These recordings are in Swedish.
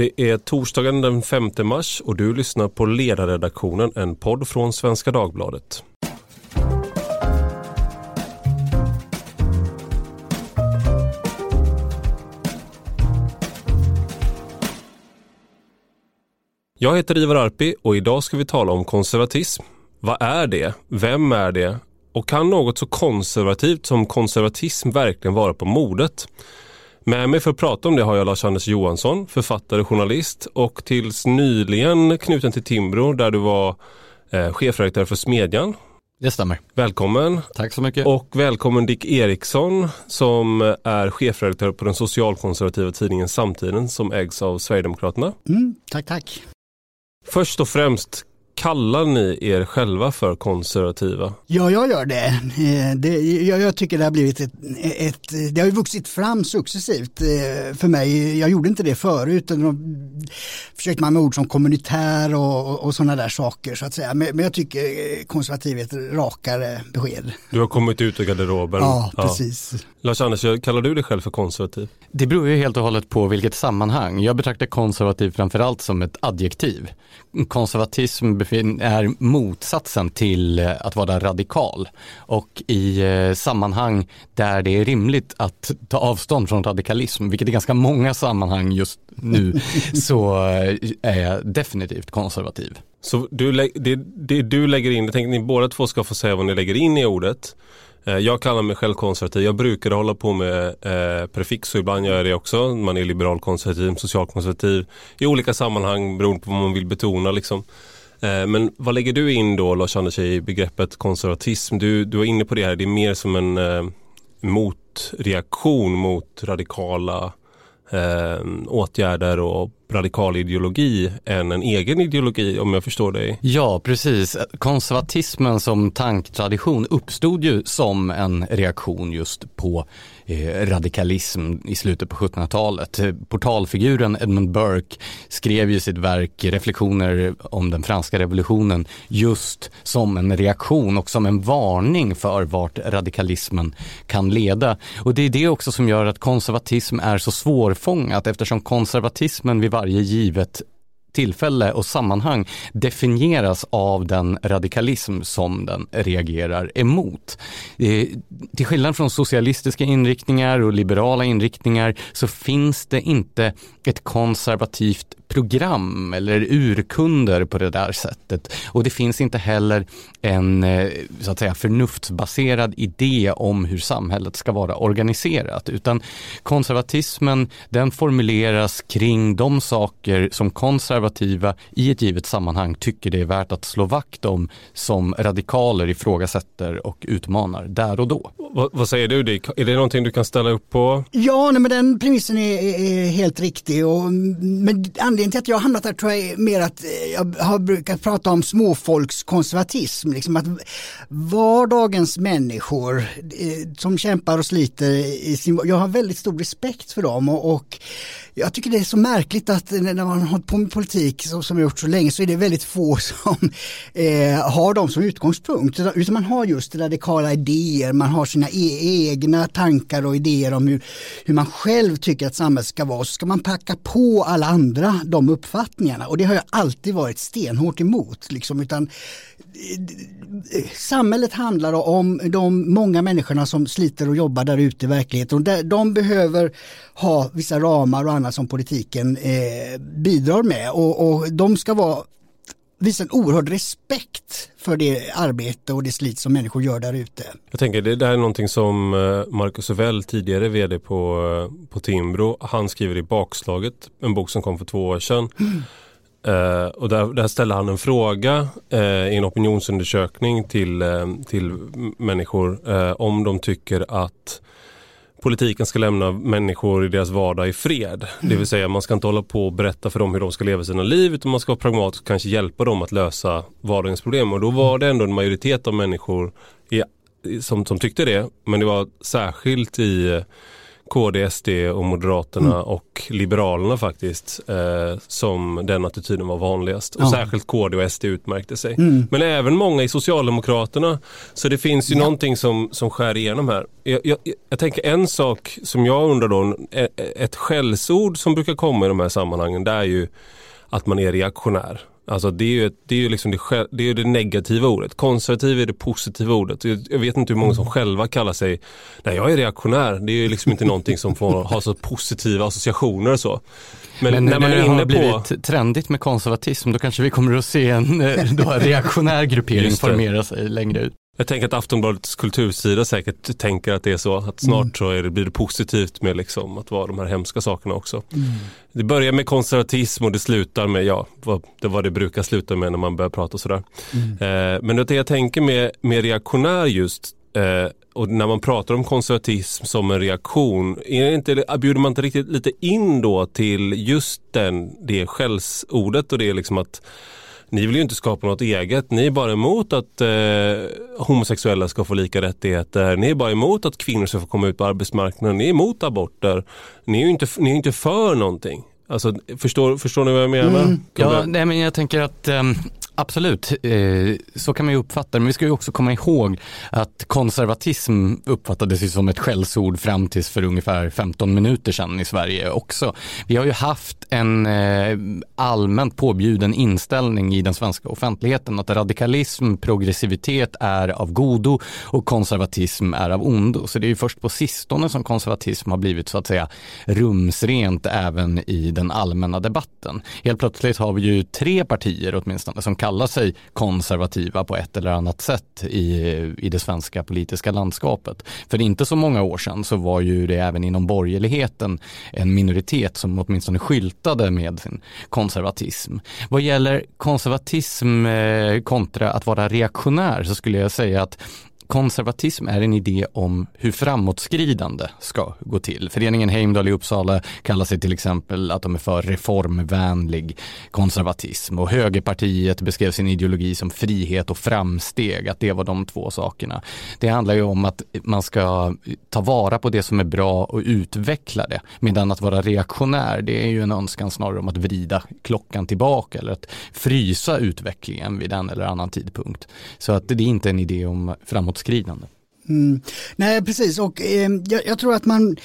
Det är torsdagen den 5 mars och du lyssnar på Ledarredaktionen, en podd från Svenska Dagbladet. Jag heter Ivar Arpi och idag ska vi tala om konservatism. Vad är det? Vem är det? Och kan något så konservativt som konservatism verkligen vara på modet? Med mig för att prata om det har jag Lars-Anders Johansson, författare, journalist och tills nyligen knuten till Timbro där du var eh, chefredaktör för Smedjan. Det stämmer. Välkommen. Tack så mycket. Och välkommen Dick Eriksson som är chefredaktör på den socialkonservativa tidningen Samtiden som ägs av Sverigedemokraterna. Mm, tack, tack. Först och främst, kallar ni er själva för konservativa? Ja, jag gör det. Eh, det jag, jag, tycker det har blivit ett, ett, det har ju vuxit fram successivt eh, för mig. Jag gjorde inte det förut. Då försökte man med ord som kommunitär och, och sådana där saker så att säga. Men, men jag tycker konservativ är ett rakare besked. Du har kommit ut ur garderoben. Ja, precis. Ja. Lars-Anders, kallar du dig själv för konservativ? Det beror ju helt och hållet på vilket sammanhang. Jag betraktar konservativ framförallt som ett adjektiv. Konservatism är motsatsen till eh, att vara radikal och i eh, sammanhang där det är rimligt att ta avstånd från radikalism, vilket är ganska många sammanhang just nu, så eh, är jag definitivt konservativ. Så du, det, det du lägger in, jag tänkte ni båda två ska få säga vad ni lägger in i ordet. Jag kallar mig själv konservativ. Jag brukar hålla på med eh, prefix och ibland gör jag det också. Man är liberal konservativ, socialkonservativ i olika sammanhang beroende på vad man vill betona. Liksom. Eh, men vad lägger du in då Lars-Anders i begreppet konservatism? Du, du var inne på det här, det är mer som en eh, motreaktion mot radikala eh, åtgärder och radikal ideologi än en egen ideologi om jag förstår dig. Ja, precis. Konservatismen som tanktradition uppstod ju som en reaktion just på Eh, radikalism i slutet på 1700-talet. Eh, portalfiguren Edmund Burke skrev ju sitt verk Reflektioner om den franska revolutionen just som en reaktion och som en varning för vart radikalismen kan leda. Och det är det också som gör att konservatism är så svårfångat eftersom konservatismen vid varje givet tillfälle och sammanhang definieras av den radikalism som den reagerar emot. Eh, till skillnad från socialistiska inriktningar och liberala inriktningar så finns det inte ett konservativt program eller urkunder på det där sättet. Och det finns inte heller en eh, så att säga, förnuftsbaserad idé om hur samhället ska vara organiserat utan konservatismen den formuleras kring de saker som konservativa i ett givet sammanhang tycker det är värt att slå vakt om som radikaler ifrågasätter och utmanar där och då. Vad, vad säger du Dick? Är det någonting du kan ställa upp på? Ja, nej, men den premissen är, är helt riktig och men anledningen till att jag har hamnat där tror jag är mer att jag har brukat prata om småfolkskonservatism. Liksom att vardagens människor eh, som kämpar och sliter i sin... Jag har väldigt stor respekt för dem och, och jag tycker det är så märkligt att när man har hållit på med politik som, som har gjort så länge så är det väldigt få som eh, har dem som utgångspunkt. Utan man har just radikala idéer, man har sina e egna tankar och idéer om hur, hur man själv tycker att samhället ska vara. Så ska man packa på alla andra de uppfattningarna och det har jag alltid varit stenhårt emot. Liksom, utan, samhället handlar om de många människorna som sliter och jobbar där ute i verkligheten. De behöver ha vissa ramar och annat som politiken eh, bidrar med och, och de ska vara visa en oerhörd respekt för det arbete och det slit som människor gör där ute. Jag tänker det där är någonting som eh, Marcus Övell, tidigare vd på, eh, på Timbro, han skriver i Bakslaget, en bok som kom för två år sedan. Mm. Uh, och där, där ställer han en fråga uh, i en opinionsundersökning till, uh, till människor om de tycker att politiken ska lämna människor i deras vardag i fred. Det vill säga man ska inte hålla på och berätta för dem hur de ska leva sina liv utan man ska vara pragmatisk och kanske hjälpa dem att lösa vardagens problem. Och då var det ändå en majoritet av människor i, som, som tyckte det. Men det var särskilt i KD, SD och Moderaterna mm. och Liberalerna faktiskt eh, som den attityden var vanligast. Och ja. särskilt KD och SD utmärkte sig. Mm. Men även många i Socialdemokraterna. Så det finns ju ja. någonting som, som skär igenom här. Jag, jag, jag tänker en sak som jag undrar då, ett skällsord som brukar komma i de här sammanhangen det är ju att man är reaktionär. Alltså det är ju, det är ju liksom det, det, är det negativa ordet. Konservativ är det positiva ordet. Jag vet inte hur många som själva kallar sig, nej jag är reaktionär. Det är ju liksom inte någonting som får ha så positiva associationer och så. Men, Men när man är inne har blivit på... trendigt med konservatism då kanske vi kommer att se en eh, reaktionär gruppering formera sig längre ut. Jag tänker att Aftonbladets kultursida säkert tänker att det är så. Att snart mm. så är det, blir det positivt med liksom att vara de här hemska sakerna också. Mm. Det börjar med konservatism och det slutar med, ja, vad, det vad det brukar sluta med när man börjar prata sådär. Mm. Eh, men det jag tänker med, med reaktionär just eh, och när man pratar om konservatism som en reaktion, är inte, bjuder man inte riktigt lite in då till just den, det skällsordet och det är liksom att ni vill ju inte skapa något eget. Ni är bara emot att eh, homosexuella ska få lika rättigheter. Ni är bara emot att kvinnor ska få komma ut på arbetsmarknaden. Ni är emot aborter. Ni är ju inte, ni är inte för någonting. Alltså, förstår, förstår ni vad jag menar? Mm. Ja, nej, men jag tänker att um, Absolut, eh, så kan man ju uppfatta det. Men vi ska ju också komma ihåg att konservatism uppfattades ju som ett skällsord fram tills för ungefär 15 minuter sedan i Sverige också. Vi har ju haft en eh, allmänt påbjuden inställning i den svenska offentligheten att radikalism, progressivitet är av godo och konservatism är av ondo. Så det är ju först på sistone som konservatism har blivit så att säga rumsrent även i den allmänna debatten. Helt plötsligt har vi ju tre partier åtminstone som kallar sig konservativa på ett eller annat sätt i, i det svenska politiska landskapet. För inte så många år sedan så var ju det även inom borgerligheten en minoritet som åtminstone skyltade med sin konservatism. Vad gäller konservatism eh, kontra att vara reaktionär så skulle jag säga att Konservatism är en idé om hur framåtskridande ska gå till. Föreningen Heimdal i Uppsala kallar sig till exempel att de är för reformvänlig konservatism och högerpartiet beskrev sin ideologi som frihet och framsteg, att det var de två sakerna. Det handlar ju om att man ska ta vara på det som är bra och utveckla det, medan att vara reaktionär, det är ju en önskan snarare om att vrida klockan tillbaka eller att frysa utvecklingen vid en eller annan tidpunkt. Så att det är inte en idé om framåt framåtskridande. Mm. Nej precis och eh, jag, jag, tror att man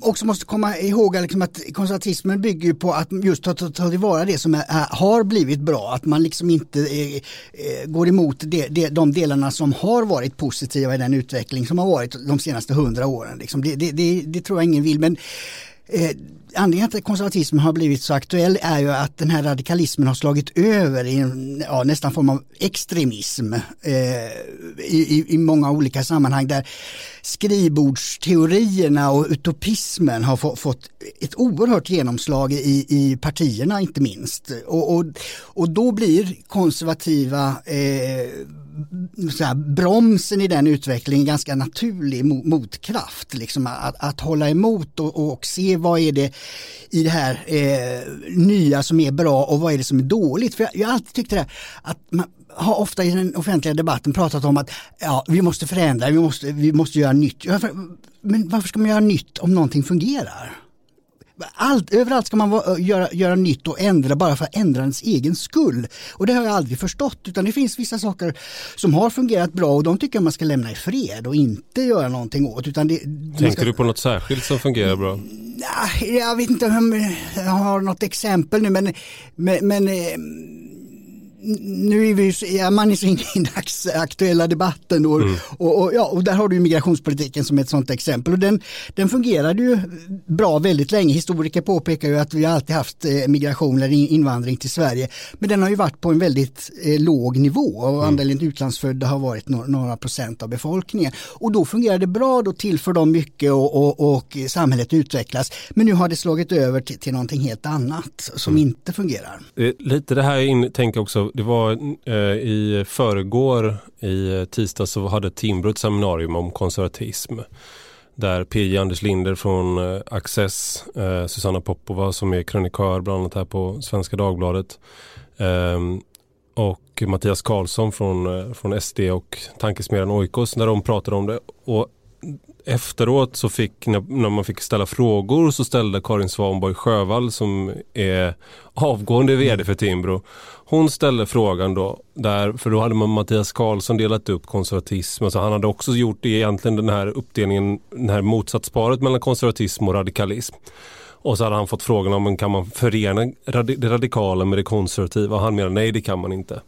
också måste komma ihåg liksom att konservatismen bygger på att just ta, ta, ta tillvara det som är, har blivit bra. Att man liksom inte eh, eh går emot det, det, de delarna som har varit positiva i den utveckling som har varit de senaste hundra åren. Liksom. Det, det, det, tror jag ingen vill men eh, anledningen till att konservatismen har blivit så aktuell är ju att den här radikalismen har slagit över i en ja, nästan form av extremism eh, i, i, många olika sammanhang där skrivbordsteorierna och utopismen har få, fått ett oerhört genomslag i, i partierna inte minst. Och, och, och då blir konservativa eh, här, bromsen i den utvecklingen ganska naturlig motkraft. Liksom att, att hålla emot och, och, se vad är det i det här eh, nya som är bra och vad är det som är dåligt. För jag, jag har alltid tyckt det här, att man har ofta i den offentliga debatten pratat om att ja, vi måste förändra, vi måste, vi måste göra nytt. Men varför ska man göra nytt om någonting fungerar? Allt, överallt ska man vara, göra, göra nytt och ändra bara för ändrandets egen skull. Och det har jag aldrig förstått utan det finns vissa saker som har fungerat bra och de tycker jag man ska lämna i fred och inte göra någonting åt. Utan det, Tänker ska... du på något särskilt som fungerar bra? Jag vet inte om jag har något exempel nu men, men, men eh, nu är, vi, är man så inne i den aktuella debatten och, mm. och, och, ja, och där har du migrationspolitiken som ett sådant exempel. Och den, den fungerade ju bra väldigt länge. Historiker påpekar ju att vi alltid haft eh, migration eller invandring till Sverige. Men den har ju varit på en väldigt eh, låg nivå och mm. andelen utlandsfödda har varit några, några, procent av befolkningen. Och då fungerar det bra, då tillför de mycket och, och, och samhället utvecklas. Men nu har det slagit över till, till någonting helt annat som mm. inte fungerar. Lite det här in, tänker också det var eh, i förrgår i tisdag så hade Timbro ett seminarium om konservatism. Där PJ Anders Linder från eh, Access, eh, Susanna Popova som är krönikör bland annat här på Svenska Dagbladet eh, och Mattias Karlsson från, eh, från SD och tankesmedjan Oikos när de pratade om det. Och efteråt så fick, när, man fick ställa frågor så ställde Karin Svanborg Sjövall som är avgående vd för Timbro. Hon ställde frågan då, där, för då hade man Mattias Karlsson delat upp konservatism. Alltså han hade också gjort egentligen den här uppdelningen, det här motsatsparet mellan konservatism och radikalism. Och så hade han fått frågan om kan man förena det radikala med det konservativa. Han menade nej det kan man inte.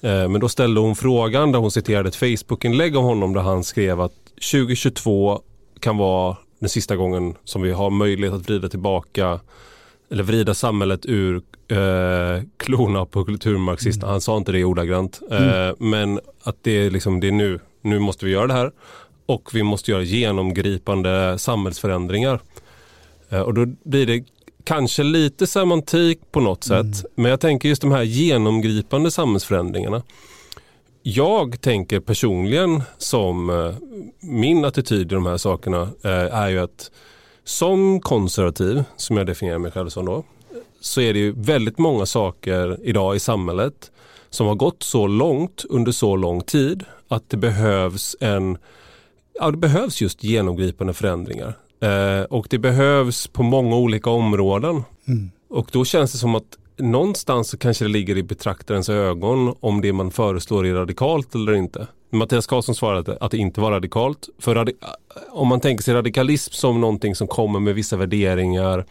Eh, men då ställde hon frågan där hon citerade ett Facebookinlägg av honom där han skrev att 2022 kan vara den sista gången som vi har möjlighet att vrida tillbaka eller vrida samhället ur eh, klona på kulturmarxisterna. Mm. Han sa inte det ordagrant. Eh, mm. Men att det är, liksom, det är nu. Nu måste vi göra det här. Och vi måste göra genomgripande samhällsförändringar. Eh, och då blir det kanske lite semantik på något mm. sätt. Men jag tänker just de här genomgripande samhällsförändringarna. Jag tänker personligen som eh, min attityd i de här sakerna eh, är ju att som konservativ, som jag definierar mig själv som då, så är det ju väldigt många saker idag i samhället som har gått så långt under så lång tid att det behövs en Ja, det behövs just genomgripande förändringar. Eh, och det behövs på många olika områden. Mm. Och då känns det som att någonstans så kanske det ligger i betraktarens ögon om det man föreslår är radikalt eller inte. Mattias Karlsson svarade att det inte var radikalt. För radi om man tänker sig radikalism som någonting som kommer med vissa värderingar.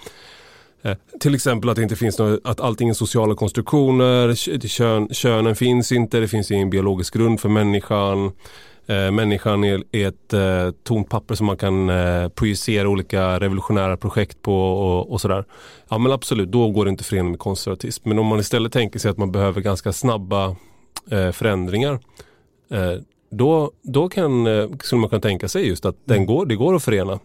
Eh, till exempel att det inte finns något, att allting är sociala konstruktioner, kön, könen finns inte, det finns ingen biologisk grund för människan. Eh, människan är, är ett eh, tomt papper som man kan eh, projicera olika revolutionära projekt på och, och, sådär. Ja men absolut, då går det inte förenligt med konservatism. Men om man istället tänker sig att man behöver ganska snabba eh, förändringar eh, då, då kan, eh, skulle man kunna tänka sig just att den går, det går att förena.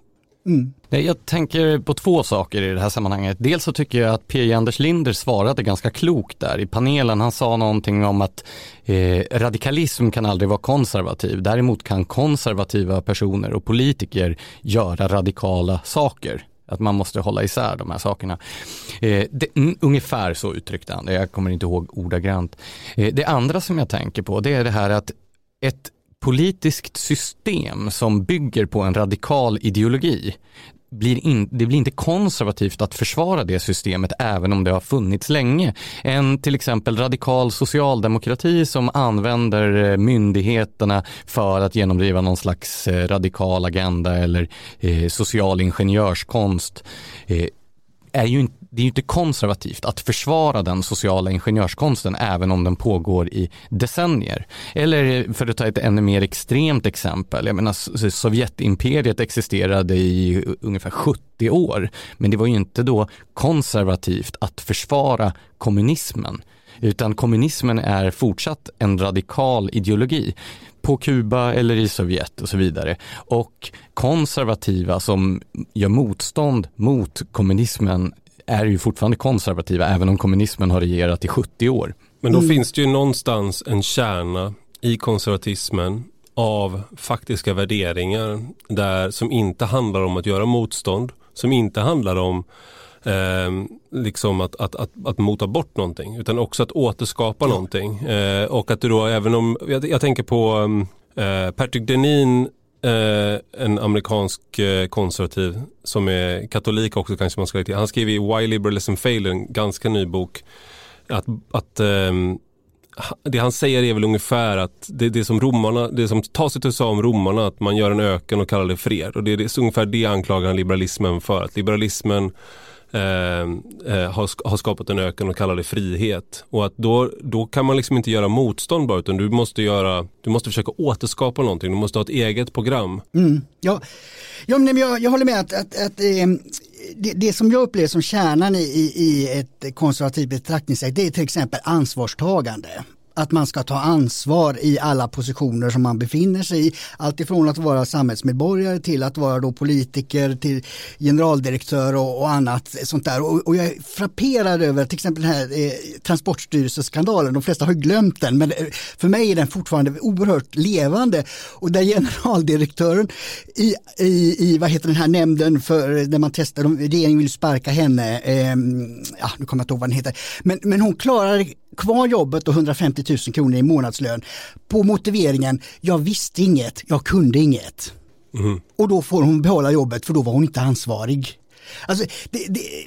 Mm. Jag tänker på två saker i det här sammanhanget. Dels så tycker jag att P. Anders Linder svarade ganska klokt där i panelen. Han sa någonting om att eh, radikalism kan aldrig vara konservativ. Däremot kan konservativa personer och politiker göra radikala saker. Att man måste hålla isär de här sakerna. Eh, det, ungefär så uttryckte han det, jag kommer inte ihåg ordagrant. Eh, det andra som jag tänker på det är det här att ett politiskt system som bygger på en radikal ideologi blir in, det blir inte konservativt att försvara det systemet även om det har funnits länge. En till exempel radikal socialdemokrati som använder eh, myndigheterna för att genomdriva någon slags eh, radikal agenda eller eh, social ingenjörskonst eh, är ju inte det är ju inte konservativt att försvara den sociala ingenjörskonsten även om den pågår i decennier. Eller för att ta ett ännu mer extremt exempel, jag menar Sovjetimperiet existerade i ungefär 70 år, men det var ju inte då konservativt att försvara kommunismen utan kommunismen är fortsatt en radikal ideologi på Kuba eller i Sovjet och så vidare. Och konservativa som gör motstånd mot kommunismen är ju fortfarande konservativa även om kommunismen har regerat i 70 år. Men då mm. finns det ju någonstans en kärna i konservatismen av faktiska värderingar där, som inte handlar om att göra motstånd, som inte handlar om eh, liksom att, att, att, att mota bort någonting utan också att återskapa ja. någonting. Eh, och att du då även om, jag, jag tänker på eh, Patrick Denin Eh, en amerikansk eh, konservativ som är katolik också kanske man ska lägga till. Han skriver i Why Liberalism Fail, en ganska ny bok. Att, att eh, det han säger är väl ungefär att det, det som romarna, det som tas Tacitus sa om romarna, att man gör en öken och kallar det fred. Och det är, det är ungefär det anklagar han liberalismen för. Att liberalismen Eh, eh, har, har skapat en öken och kallar det frihet. Och att då, då kan man liksom inte göra motstånd bara utan du måste, göra, du måste försöka återskapa någonting. Du måste ha ett eget program. Mm, ja, ja men jag, jag håller med att, att, att eh, det, det, som jag upplever som kärnan i, i ett konservativt betraktningssätt det är till exempel ansvarstagande att man ska ta ansvar i alla positioner som man befinner sig i. Alltifrån att vara samhällsmedborgare till att vara då politiker, till generaldirektör och, och annat sånt där. Och, och, jag är frapperad över till exempel den här eh, Transportstyrelseskandalen. De flesta har glömt den men eh, för mig är den fortfarande oerhört levande. Och där generaldirektören i, i, i vad heter den här nämnden för där man testar, regeringen vill sparka henne, eh, ja nu kommer jag inte ihåg vad den heter, men, men hon klarar kvar jobbet och 150 000 kronor i månadslön på motiveringen, jag visste inget, jag kunde inget. Mm. Och då får hon behålla jobbet för då var hon inte ansvarig. Alltså, det, det,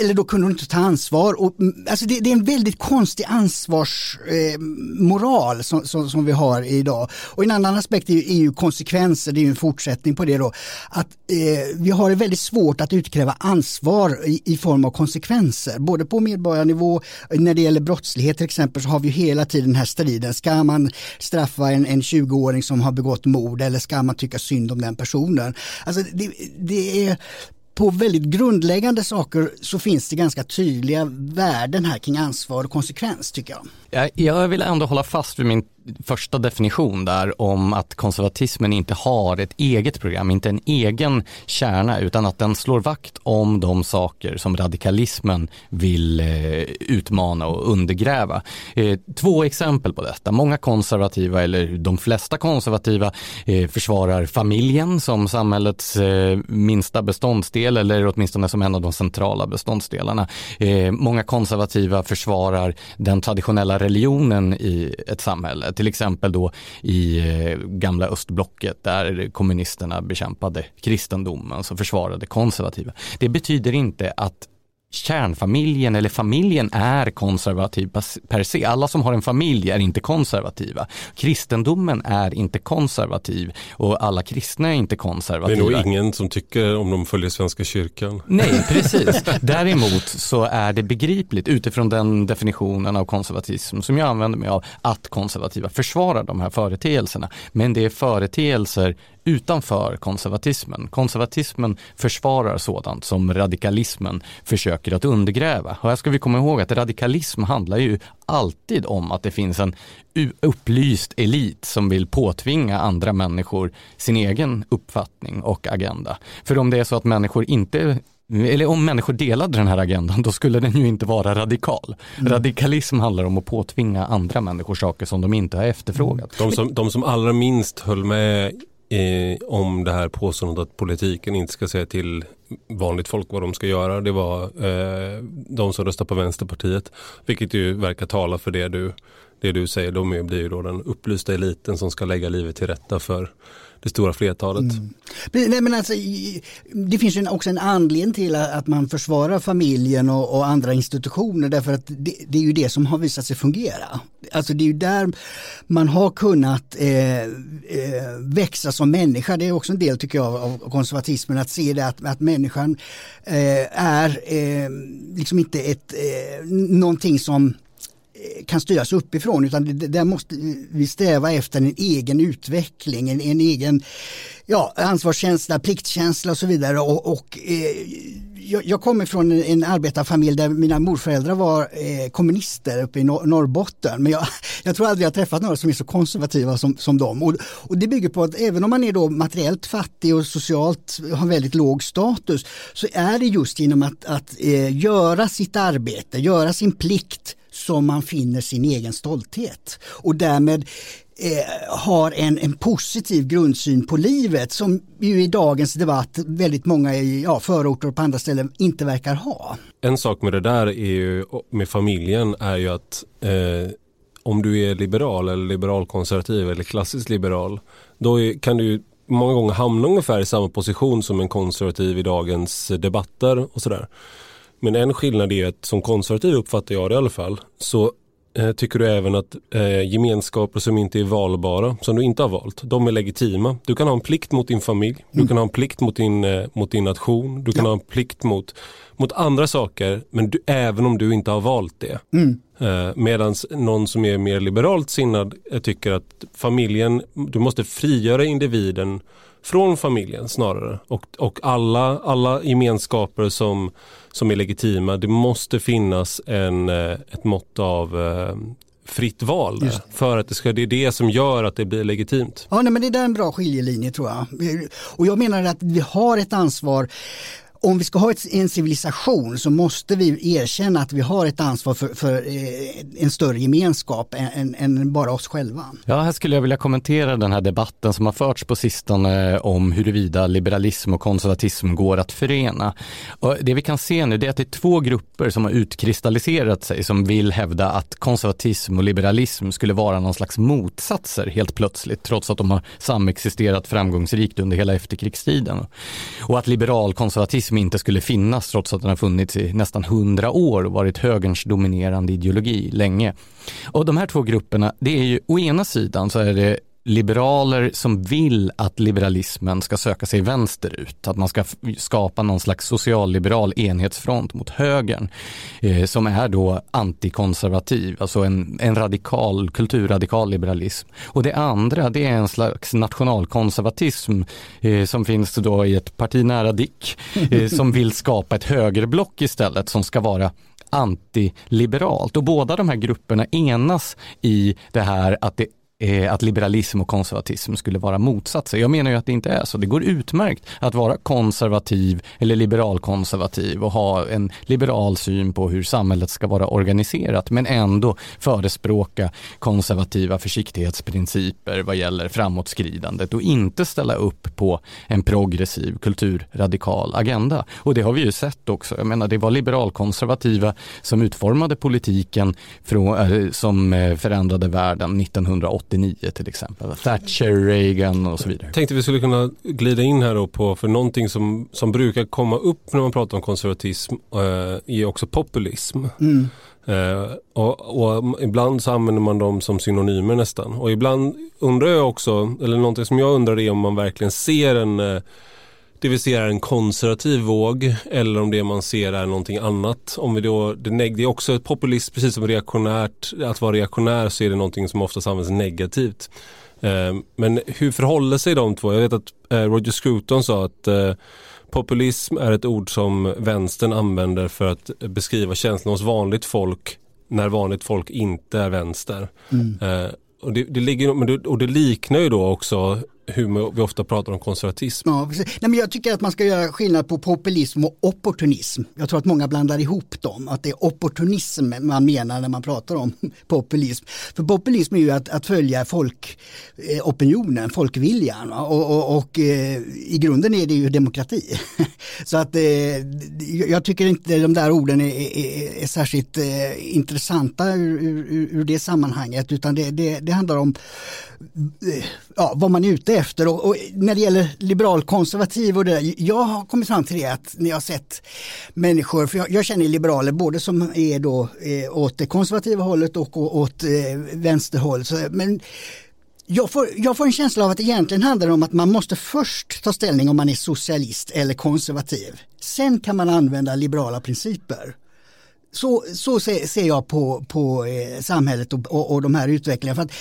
eller då kunde hon inte ta ansvar. Och, mm, alltså det, det är en väldigt konstig ansvarsmoral eh, som, som, som, vi har idag. Och en annan aspekt är, är ju konsekvenser, det är ju en fortsättning på det då. Att eh, vi har det väldigt svårt att utkräva ansvar i, i, form av konsekvenser. Både på medborgarnivå, när det gäller brottslighet till exempel så har vi hela tiden den här striden. Ska man straffa en, en 20-åring som har begått mord eller ska man tycka synd om den personen? Alltså det, det är på väldigt grundläggande saker så finns det ganska tydliga värden här kring ansvar och konsekvens tycker jag. Jag, jag vill ändå hålla fast vid min första definition där om att konservatismen inte har ett eget program, inte en egen kärna utan att den slår vakt om de saker som radikalismen vill eh, utmana och undergräva. Eh, två exempel på detta. Många konservativa, eller de flesta konservativa, eh, försvarar familjen som samhällets minsta beståndsdel eller åtminstone som en av de centrala beståndsdelarna. Många konservativa försvarar den traditionella religionen i ett samhälle, till exempel då i eh, gamla östblocket där kommunisterna bekämpade kristendomen så försvarade konservativa. Det betyder inte att kärnfamiljen eller familjen är konservativ per se. Alla som har en familj är inte konservativa. Kristendomen är inte konservativ och alla kristna är inte konservativa. Det är nog ingen som tycker om de följer Svenska kyrkan. Nej, precis. Däremot så är det begripligt utifrån den definitionen av konservatism som jag använder mig av att konservativa försvarar de här företeelserna. Men det är företeelser utanför konservatismen. Konservatismen försvarar sådant som radikalismen försöker att undergräva. Och här ska vi komma ihåg att radikalism handlar ju alltid om att det finns en upplyst elit som vill påtvinga andra människor sin egen uppfattning och agenda. För om det är så att människor inte eller om människor delade den här agendan, då skulle den ju inte vara radikal. Mm. Radikalism handlar om att påtvinga andra människor saker som de inte har efterfrågat. De som, de som allra minst höll med eh, om det här påståendet att politiken inte ska säga till vanligt folk vad de ska göra. Det var eh, de som röstar på Vänsterpartiet. Vilket ju verkar tala för det du, det du säger. De blir ju då den upplysta eliten som ska lägga livet till rätta för det stora flertalet. Mm. Nej, men alltså, det finns ju också en anledning till att man försvarar familjen och, och andra institutioner därför att det, det, är ju det som har visat sig fungera. Alltså det är ju där man har kunnat eh, eh, växa som människa. Det är också en del tycker jag av konservatismen att se det att, att människan eh, är eh, liksom inte ett, eh, någonting som Eh, kan styras uppifrån utan där måste vi sträva efter en egen utveckling, en, en egen ja, ansvarskänsla, pliktkänsla och så vidare. Och, och eh, jag, jag, kommer från en, en arbetarfamilj där mina morföräldrar var eh, kommunister uppe i Nor Norrbotten. Men jag, jag, tror aldrig jag träffat några som är så konservativa som, som dem. Och, och, det bygger på att även om man är då materiellt fattig och socialt har väldigt låg status så är det just genom att, att eh, göra sitt arbete, göra sin plikt som man finner sin egen stolthet och därmed eh, har en, en positiv grundsyn på livet som ju i dagens debatt väldigt många i ja, förorter och på andra ställen inte verkar ha. En sak med det där är ju, med familjen är ju att eh, om du är liberal eller liberalkonservativ eller klassiskt liberal då är, kan du många gånger hamna ungefär i samma position som en konservativ i dagens debatter och sådär. Men en skillnad är att som konservativ uppfattar jag det i alla fall, så eh, tycker du även att eh, gemenskaper som inte är valbara, som du inte har valt, de är legitima. Du kan ha en plikt mot din familj, mm. du kan ha en plikt mot din, eh, mot din nation, du kan ja. ha en plikt mot, mot andra saker, men du, även om du inte har valt det. Mm. Eh, Medan någon som är mer liberalt sinnad eh, tycker att familjen, du måste frigöra individen från familjen snarare. Och, och alla, alla gemenskaper som, som är legitima, det måste finnas en, eh, ett mått av eh, fritt val där, för att det, ska, det är det som gör att det blir legitimt. Ja, nej, men det är en bra skiljelinje tror jag. Och jag menar att vi har ett ansvar om vi ska ha ett, en civilisation så måste vi erkänna att vi har ett ansvar för, för eh, en större gemenskap än, än, bara oss själva. Ja, här skulle jag vilja kommentera den här debatten som har förts på sistone eh, om huruvida liberalism och konservatism går att förena. Och det vi kan se nu är att det är två grupper som har utkristalliserat sig som vill hävda att konservatism och liberalism skulle vara någon slags motsatser helt plötsligt, trots att de har samexisterat framgångsrikt under hela efterkrigstiden. Och att liberal konservatism som inte skulle finnas trots att den har funnits i nästan hundra år och varit högerns dominerande ideologi länge. Och de här två grupperna, det är ju å ena sidan så är det liberaler som vill att liberalismen ska söka sig vänsterut, att man ska skapa någon slags socialliberal enhetsfront mot högern eh, som är då antikonservativ, alltså en, en radikal, kulturradikal liberalism. Och det andra, det är en slags nationalkonservatism eh, som finns då i ett parti nära Dick, eh, som vill skapa ett högerblock istället som ska vara antiliberalt. Och båda de här grupperna enas i det här att det Eh, att liberalism och konservatism skulle vara motsatser. Jag menar ju att det inte är så. Det går utmärkt att vara konservativ eller liberalkonservativ och ha en liberal syn på hur samhället ska vara organiserat men ändå förespråka konservativa försiktighetsprinciper vad gäller framåtskridandet och inte ställa upp på en progressiv kulturradikal agenda. Och det har vi ju sett också. Jag menar det var liberalkonservativa som utformade politiken från, eh, som eh, förändrade världen 1980 89 till exempel. Thatcher, Reagan och så vidare. Tänkte vi skulle kunna glida in här då på, för någonting som, som brukar komma upp när man pratar om konservatism eh, är också populism. Mm. Eh, och, och, ibland så använder man dem som synonymer nästan. Och ibland undrar jag också, eller någonting som jag undrar är om man verkligen ser en eh, det vi ser är en konservativ våg eller om det man ser är någonting annat. Om vi då, det, det är också ett populism, precis som reaktionärt. Att vara reaktionär så är det någonting som oftast används negativt. Eh, men hur förhåller sig de två? Jag vet att eh, Roger Scruton sa att eh, populism är ett ord som vänstern använder för att beskriva känslan hos vanligt folk när vanligt folk inte är vänster. Mm. Och det, det, ligger, och det liknar ju då också hur vi ofta pratar om konservatism. Ja, Nej, men jag tycker att man ska göra skillnad på populism och opportunism. Jag tror att många blandar ihop dem, att det är opportunism man menar när man pratar om populism. För populism är ju att, att följa folkopinionen, eh, folkviljan och, och, och eh, i grunden är det ju demokrati. Så att eh, jag tycker inte de där orden är, är, är särskilt eh, intressanta ur, ur, ur, det sammanhanget utan det, det, det handlar om ja, vad man är ute efter. Och, och när det gäller liberal-konservativ och det där, jag har kommit fram till det att när jag har sett människor, för jag, jag känner liberaler både som är då eh, åt det konservativa hållet och åt eh, vänsterhåll. Så, men jag får, jag får en känsla av att det egentligen handlar om att man måste först ta ställning om man är socialist eller konservativ. Sen kan man använda liberala principer. Så, så ser, jag på, på eh, samhället och, och, och de här utvecklingarna. För att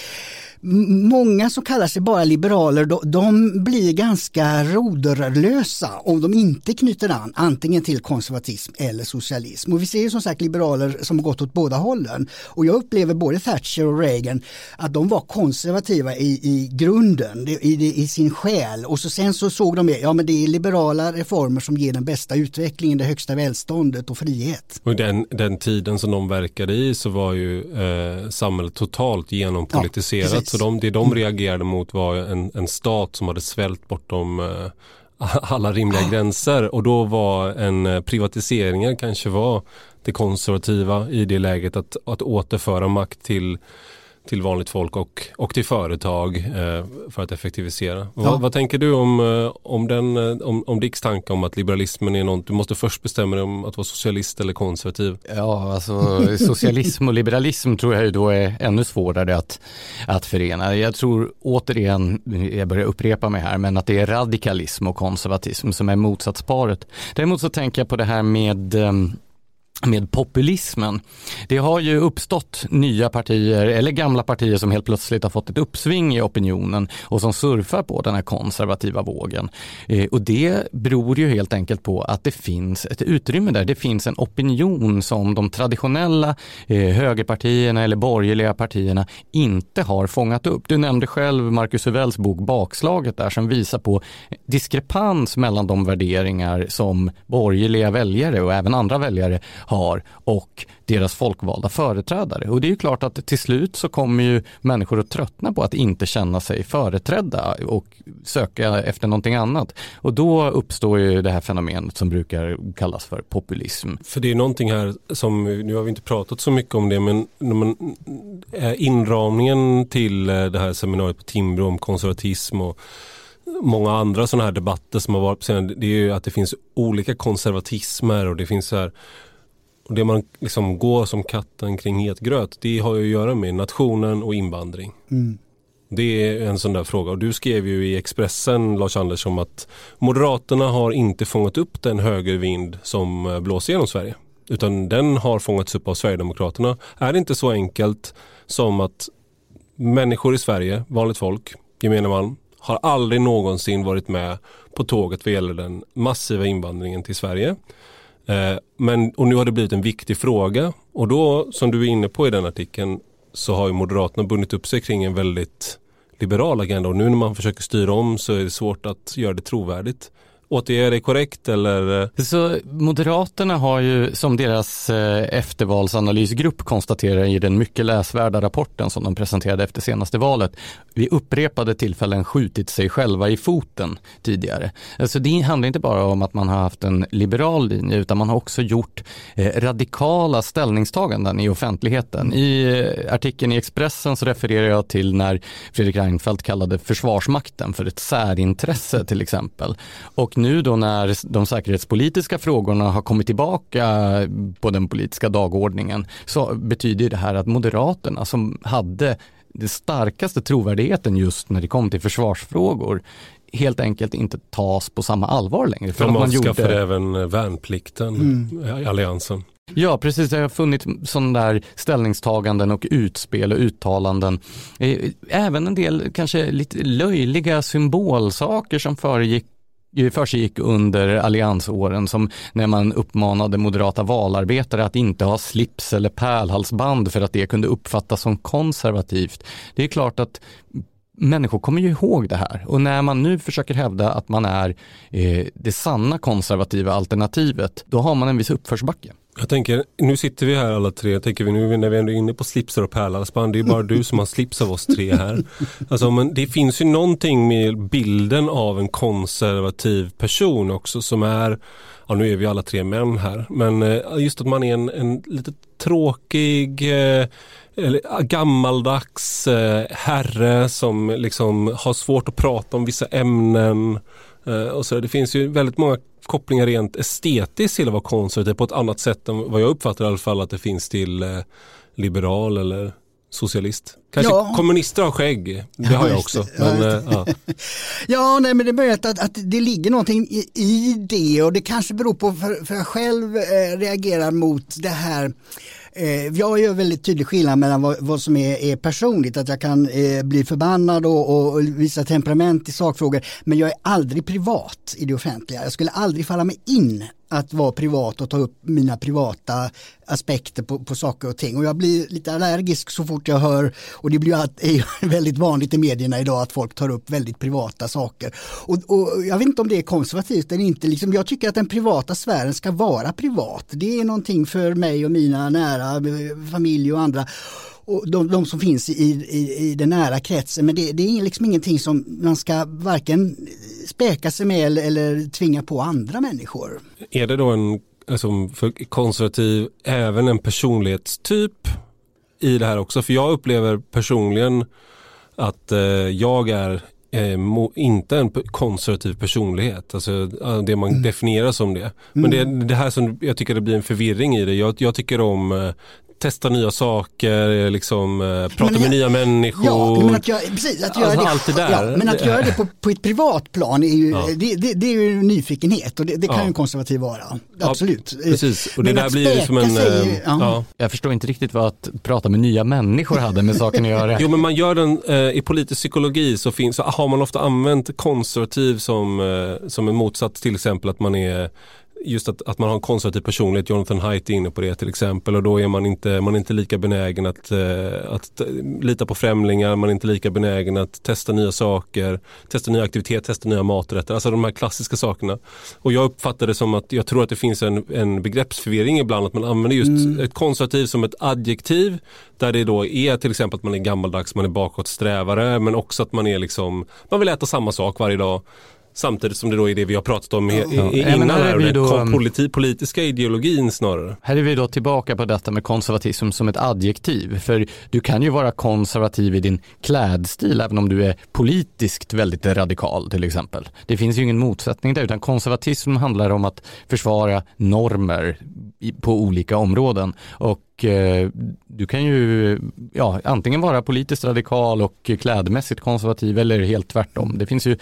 många som kallar sig bara liberaler, de, de blir ganska roderlösa om de inte knyter an antingen till konservatism eller socialism. Och vi ser ju som sagt liberaler som har gått åt båda hållen. Och jag upplever både Thatcher och Reagan att de var konservativa i, i grunden, i, i sin själ. Och så sen så såg de, ja men det är liberala reformer som ger den bästa utvecklingen, det högsta välståndet och frihet. Och den, den tiden som de verkade i så var ju eh, samhället totalt genompolitiserat. Ja, så de, det de reagerade mot var en, en stat som hade svält bortom eh, alla rimliga gränser. Och då var en eh, privatiseringar kanske var det konservativa i det läget att, att återföra makt till till vanligt folk och, och till företag eh, för att effektivisera. Ja. Vad, vad, tänker du om, eh, om, den, eh, om, om Dicks tanke om att liberalismen är något, du måste först bestämma dig om att vara socialist eller konservativ? Ja, alltså socialism och liberalism tror jag ju då är ännu svårare att, att förena. Jag tror återigen, jag börjar upprepa mig här, men att det är radikalism och konservatism som är motsatsparet. Däremot så tänker jag på det här med med populismen. Det har ju uppstått nya partier eller gamla partier som helt plötsligt har fått ett uppsving i opinionen och som surfar på den här konservativa vågen. Eh, och det beror ju helt enkelt på att det finns ett utrymme där. Det finns en opinion som de traditionella eh, högerpartierna eller borgerliga partierna inte har fångat upp. Du nämnde själv Marcus Uvells bok Bakslaget där som visar på diskrepans mellan de värderingar som borgerliga väljare och även andra väljare har och deras folkvalda företrädare. Och det är ju klart att till slut så kommer ju människor att tröttna på att inte känna sig företrädda och söka efter någonting annat. Och då uppstår ju det här fenomenet som brukar kallas för populism. För det är någonting här som, nu har vi inte pratat så mycket om det, men eh, inramningen till eh, det här seminariet på Timbro om konservatism och många andra sådana här debatter som har varit på senare, det är ju att det finns olika konservatismer och det finns så här och det man liksom går som katten kring het gröt, det har ju att göra med nationen och invandring. Mm. Det är en sån där fråga och du skrev ju i Expressen Lars Anders om att Moderaterna har inte fångat upp den högervind som eh, blåser genom Sverige. Utan den har fångats upp av Sverigedemokraterna. Är det inte så enkelt som att människor i Sverige, vanligt folk, gemene man, har aldrig någonsin varit med på tåget vad gäller den massiva invandringen till Sverige. Eh, men, och nu har det blivit en viktig fråga och då som du är inne på i den artikeln så har ju Moderaterna bundit upp sig kring en väldigt liberal agenda och nu när man försöker styra om så är det svårt att göra det trovärdigt. Återger det korrekt eller? Så Moderaterna har ju som deras eh, eftervalsanalysgrupp konstaterar i den mycket läsvärda rapporten som de presenterade efter senaste valet vid upprepade tillfällen skjutit sig själva i foten tidigare. Alltså det handlar inte bara om att man har haft en liberal linje utan man har också gjort eh, radikala ställningstaganden i offentligheten. I eh, artikeln i Expressen så refererar jag till när Fredrik Reinfeldt kallade Försvarsmakten för ett särintresse till exempel. Och nu då när de säkerhetspolitiska frågorna har kommit tillbaka på den politiska dagordningen så betyder det här att Moderaterna som hade den starkaste trovärdigheten just när det kom till försvarsfrågor helt enkelt inte tas på samma allvar längre. För de avskaffade gjorde... även värnplikten mm. i alliansen. Ja, precis. Det har funnits sådana där ställningstaganden och utspel och uttalanden. Eh, även en del kanske lite löjliga symbolsaker som föregick försiggick under alliansåren som när man uppmanade moderata valarbetare att inte ha slips eller pärlhalsband för att det kunde uppfattas som konservativt. Det är klart att människor kommer ju ihåg det här och när man nu försöker hävda att man är eh, det sanna konservativa alternativet, då har man en viss uppförsbacke. Jag tänker, nu sitter vi här alla tre, tänker vi nu när vi ändå är inne på slipsar och pärlhalsband, det är bara du som har slips av oss tre här. Alltså, men det finns ju någonting med bilden av en konservativ person också som är, ja nu är vi alla tre män här, men eh, just att man är en, en lite tråkig, eh, eller gammaldags eh, herre som liksom har svårt att prata om vissa ämnen. och så. Det finns ju väldigt många kopplingar rent estetiskt till att vara är på ett annat sätt än vad jag uppfattar i alla fall att det finns till eh, liberal eller socialist. Kanske ja. kommunister har skägg, det har jag också. Men, ja. ja. ja, nej, men det är möjligt att, att det ligger någonting i, i, det och det kanske beror på för, för jag själv eh, reagerar mot det här Eh, jag gör väldigt tydlig skillnad mellan vad, vad som är, är, personligt, att jag kan eh, bli förbannad och, och, visa temperament i sakfrågor, men jag är aldrig privat i det offentliga. Jag skulle aldrig falla mig in att vara privat och ta upp mina privata aspekter på, på saker och ting. Och jag blir lite allergisk så fort jag hör, och det blir är väldigt vanligt i medierna idag att folk tar upp väldigt privata saker. Och, och jag vet inte om det är konservativt eller inte, liksom, jag tycker att den privata sfären ska vara privat. Det är någonting för mig och mina nära, eh, familj och andra och de, de, som finns i, i, i den nära kretsen. Men det, det, är liksom ingenting som man ska varken späka sig med eller, eller tvinga på andra människor. Är det då en alltså, för konservativ även en personlighetstyp i det här också? För jag upplever personligen att eh, jag är eh, inte en konservativ personlighet, alltså det man mm. definierar som det. Men mm. det, det här som jag tycker det blir en förvirring i det. Jag, jag tycker om eh, testa nya saker, liksom, eh, prata Men med jag- nya människor. Ja, men att, göra, precis, att göra Alltså, det, allt det där. Ja, men att göra det på, på ett privat plan är ju, Ja. det, det, det är ju nyfikenhet och det, det kan Ja. ju en konservativ vara. Ja, Absolut. Precis, och det Men där blir ju som en... sig, eh, ja. ja. Jag förstår inte riktigt vad att prata med nya människor hade med saken att göra. Jo men man gör den, eh, i politisk psykologi så, finns, så har man ofta använt konservativ som, eh, som en motsats till exempel att man är Just att, att man har en konservativ personlighet, Jonathan Haidt är inne på det till exempel. Och då är man inte, man inte lika benägen att, eh, att eh, lita på främlingar, man är inte lika benägen att testa nya saker, testa nya aktiviteter, testa nya maträtter, alltså de här klassiska sakerna. Och jag uppfattar det som att jag tror att det finns en, en begreppsförvirring ibland, att man använder just ett konservativ som ett adjektiv. Där det då är till exempel att man är gammaldags, man är bakåtsträvare. Men också att man är liksom, man vill äta samma sak varje dag. Samtidigt som det då är det vi har pratat om i, i, Ja, men innan här är här, då, um, politi, politiska ideologin snarare. Här är vi då tillbaka på detta med konservatism som ett adjektiv. För du kan ju vara konservativ i din klädstil även om du är politiskt väldigt radikal till exempel. Det finns ju ingen motsättning där utan konservatism handlar om att försvara normer i- på olika områden. Och eh, du kan ju ja, antingen vara politiskt radikal och klädmässigt konservativ eller helt tvärtom. Det finns ju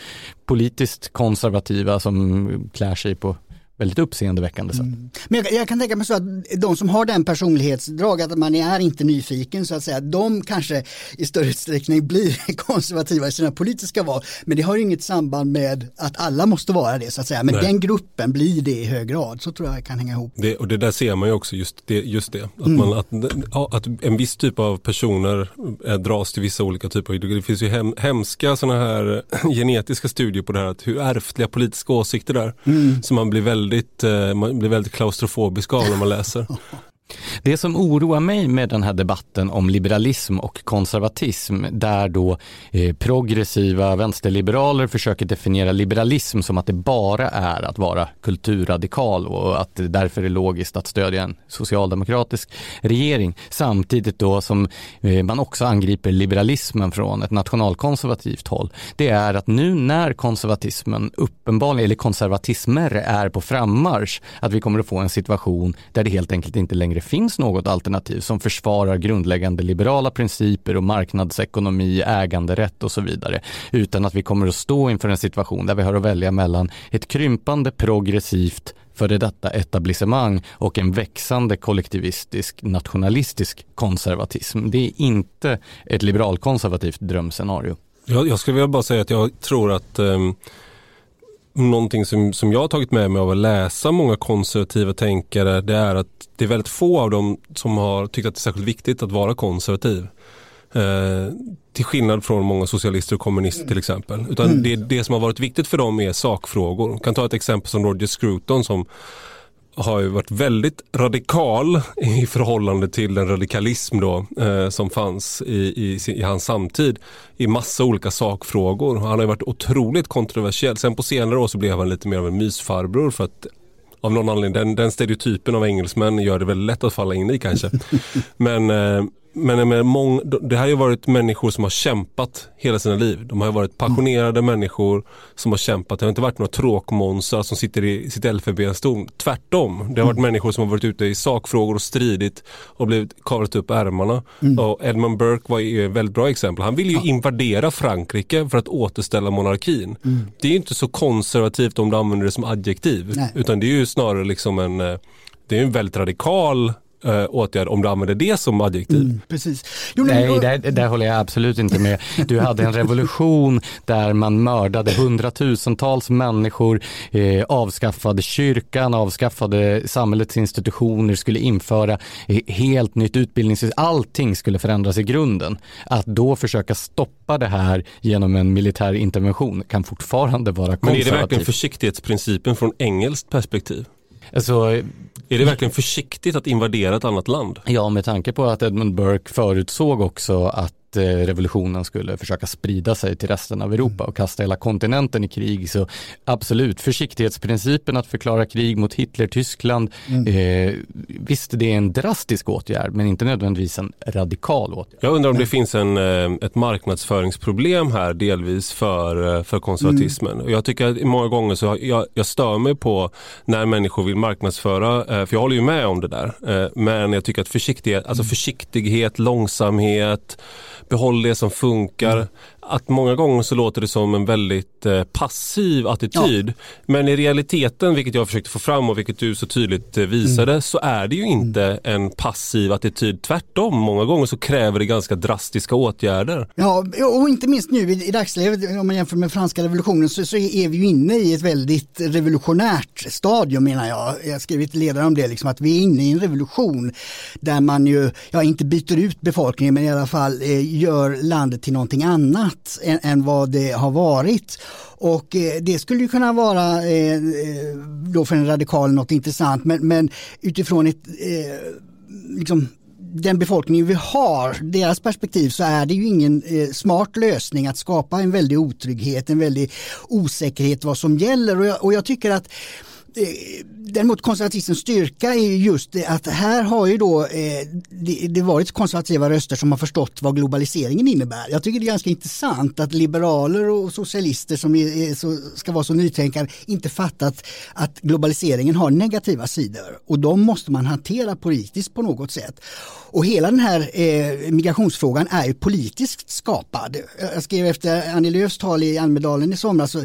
politiskt konservativa som klär sig på väldigt uppseendeväckande sätt. Men jag, jag kan tänka mig så att de som har den personlighetsdrag, att man är inte nyfiken så att säga, de kanske i större utsträckning blir konservativa i sina politiska val. Men det har ju inget samband med att alla måste vara det så att säga. Men Nej. den gruppen blir det i hög grad, så tror jag kan hänga ihop. Det, och det där ser man ju också just det. Just det. Att, Mm. man, att, att en viss typ av personer eh, dras till vissa olika typer av ideologier. Det finns ju hem, hemska sådana här genetiska studier på det här. Att hur ärftliga politiska åsikter är. Mm. Så man blir väldigt, väldigt, eh, man blir väldigt klaustrofobisk av när man läser. Det som oroar mig med den här debatten om liberalism och konservatism där då eh, progressiva vänsterliberaler försöker definiera liberalism som att det bara är att vara kulturradikal och att det därför är logiskt att stödja en socialdemokratisk regering samtidigt då som eh, man också angriper liberalismen från ett nationalkonservativt håll. Det är att nu när konservatismen uppenbarligen, eller konservatismer är på frammarsch, att vi kommer att få en situation där det helt enkelt inte längre finns något alternativ som försvarar grundläggande liberala principer och marknadsekonomi, äganderätt och så vidare. Utan att vi kommer att stå inför en situation där vi har att välja mellan ett krympande progressivt före detta etablissemang och en växande kollektivistisk nationalistisk konservatism. Det är inte ett liberalkonservativt drömscenario. Jag, jag skulle vilja bara säga att jag tror att um, någonting som, som jag har tagit med mig av att läsa många konservativa tänkare det är att det är väldigt få av dem som har tyckt att det är särskilt viktigt att vara konservativ. Eh, till skillnad från många socialister och kommunister till exempel. Utan det, det som har varit viktigt för dem är sakfrågor. Jag kan ta ett exempel som Roger Scruton som har ju varit väldigt radikal i förhållande till den radikalism då, eh, som fanns i, i, i hans samtid i massa olika sakfrågor. Han har ju varit otroligt kontroversiell. Sen på senare år så blev han lite mer av en mysfarbror för att av någon anledning, den, den stereotypen av engelsmän gör det väldigt lätt att falla in i kanske. Men, eh, men med mång, det här har ju varit människor som har kämpat hela sina liv. De har ju varit passionerade människor som har kämpat. Det har inte varit några tråkmånsar som sitter i sitt elfenbenstorn. Tvärtom. Det har varit människor som har varit ute i sakfrågor och stridit och blivit kavlat upp ärmarna. Och Edmund Burke var ju ett väldigt bra exempel. Han ville ju invadera Frankrike för att återställa monarkin. Det är ju inte så konservativt om du använder det som adjektiv. Nej. Utan det är ju snarare liksom en, eh, det är en väldigt radikal eh, åtgärd om du använder det som adjektiv. Mm, precis. Jo, men- Nej, där, där håller jag absolut inte med. Du hade en revolution där man mördade hundratusentals människor, eh, avskaffade kyrkan, avskaffade samhällets institutioner, skulle införa eh, helt nytt utbildningssystem. Allting skulle förändras i grunden. Att då försöka stoppa det här genom en militär intervention kan fortfarande vara Men är det verkligen konservativt. försiktighetsprincipen från engelskt perspektiv? Alltså, är det verkligen försiktigt att invadera ett annat land? Ja, med tanke på att Edmund Burke förutsåg också att att eh, revolutionen skulle försöka sprida sig till resten av Europa och kasta hela kontinenten i krig. Så absolut, försiktighetsprincipen att förklara krig mot Hitler-Tyskland, mm. eh, visst det är en drastisk åtgärd men inte nödvändigtvis en radikal åtgärd. Jag undrar om det finns en, eh, ett marknadsföringsproblem här delvis för, eh, för konservatismen. Mm. Jag tycker att många gånger så jag, jag stör mig på när människor vill marknadsföra, för jag håller ju med om det där, men jag tycker att försiktighet, alltså mm. försiktighet, långsamhet, behåll det som funkar. Att många gånger så låter det som en väldigt eh, passiv attityd. Ja. Men i realiteten, vilket jag försökte få fram och vilket du så tydligt eh, visade, mm. så är det ju inte mm. en passiv attityd. Tvärtom, många gånger så kräver det ganska drastiska åtgärder. Ja, och inte minst nu i, i dagsläget, om man jämför med franska revolutionen, så, så är vi ju inne i ett väldigt revolutionärt stadium menar jag. Jag har skrivit ledare om det, liksom, att vi är inne i en revolution där man ju, ja inte byter ut befolkningen, men i alla fall eh, gör landet till någonting annat annat än, än vad det har varit. Och eh, det skulle kunna vara eh, eh, då för en radikal något intressant men, men utifrån ett eh, liksom, den befolkning vi har, deras perspektiv så är det ju ingen eh, smart lösning att skapa en väldig otrygghet, en väldig osäkerhet vad som gäller och jag, och jag tycker att Eh, däremot konservatismens styrka är just att här har ju då eh, det, varit konservativa röster som har förstått vad globaliseringen innebär. Jag tycker det är ganska intressant att liberaler och socialister som är, ska vara så nytänkande inte fattat att globaliseringen har negativa sidor och de måste man hantera politiskt på något sätt. Och hela den här eh, migrationsfrågan är ju politiskt skapad. Jag skrev efter Annie Lööfs tal i Almedalen i somras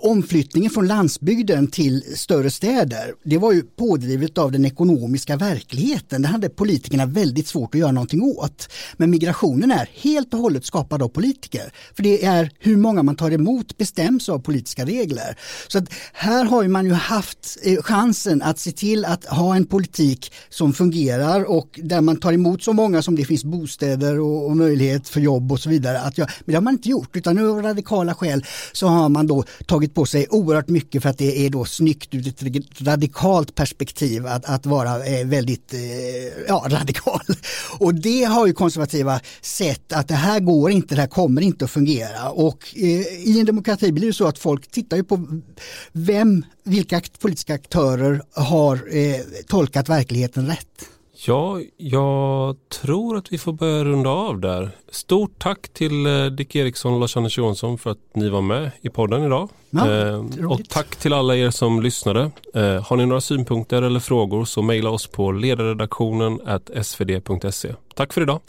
omflyttningen från landsbygden till större städer, det var ju pådrivet av den ekonomiska verkligheten. Det hade politikerna väldigt svårt att göra någonting åt. Men migrationen är helt och hållet skapad av politiker. För det är hur många man tar emot bestäms av politiska regler. Så att här har man ju haft eh, chansen att se till att ha en politik som fungerar och där man tar emot så många som det finns bostäder och, möjlighet för jobb och så vidare. Att jag, men det har man inte gjort utan nu av radikala skäl så har man då tagit tagit på sig oerhört mycket för att det är då snyggt ur ett radikalt perspektiv att, att vara eh, väldigt eh, ja, radikal. Och det har ju konservativa sett att det här går inte, det här kommer inte att fungera. Och eh, i en demokrati blir det så att folk tittar ju på vem, vilka politiska aktörer har tolkat verkligheten rätt. Ja, jag tror att vi får börja runda av där. Stort tack till eh, Dick Eriksson och Lars-Anders Johansson för att ni var med i podden idag. Ja, eh, och tack till alla er som lyssnade. Eh, har ni några synpunkter eller frågor så mejla oss på ledarredaktionen svd.se. Tack för idag.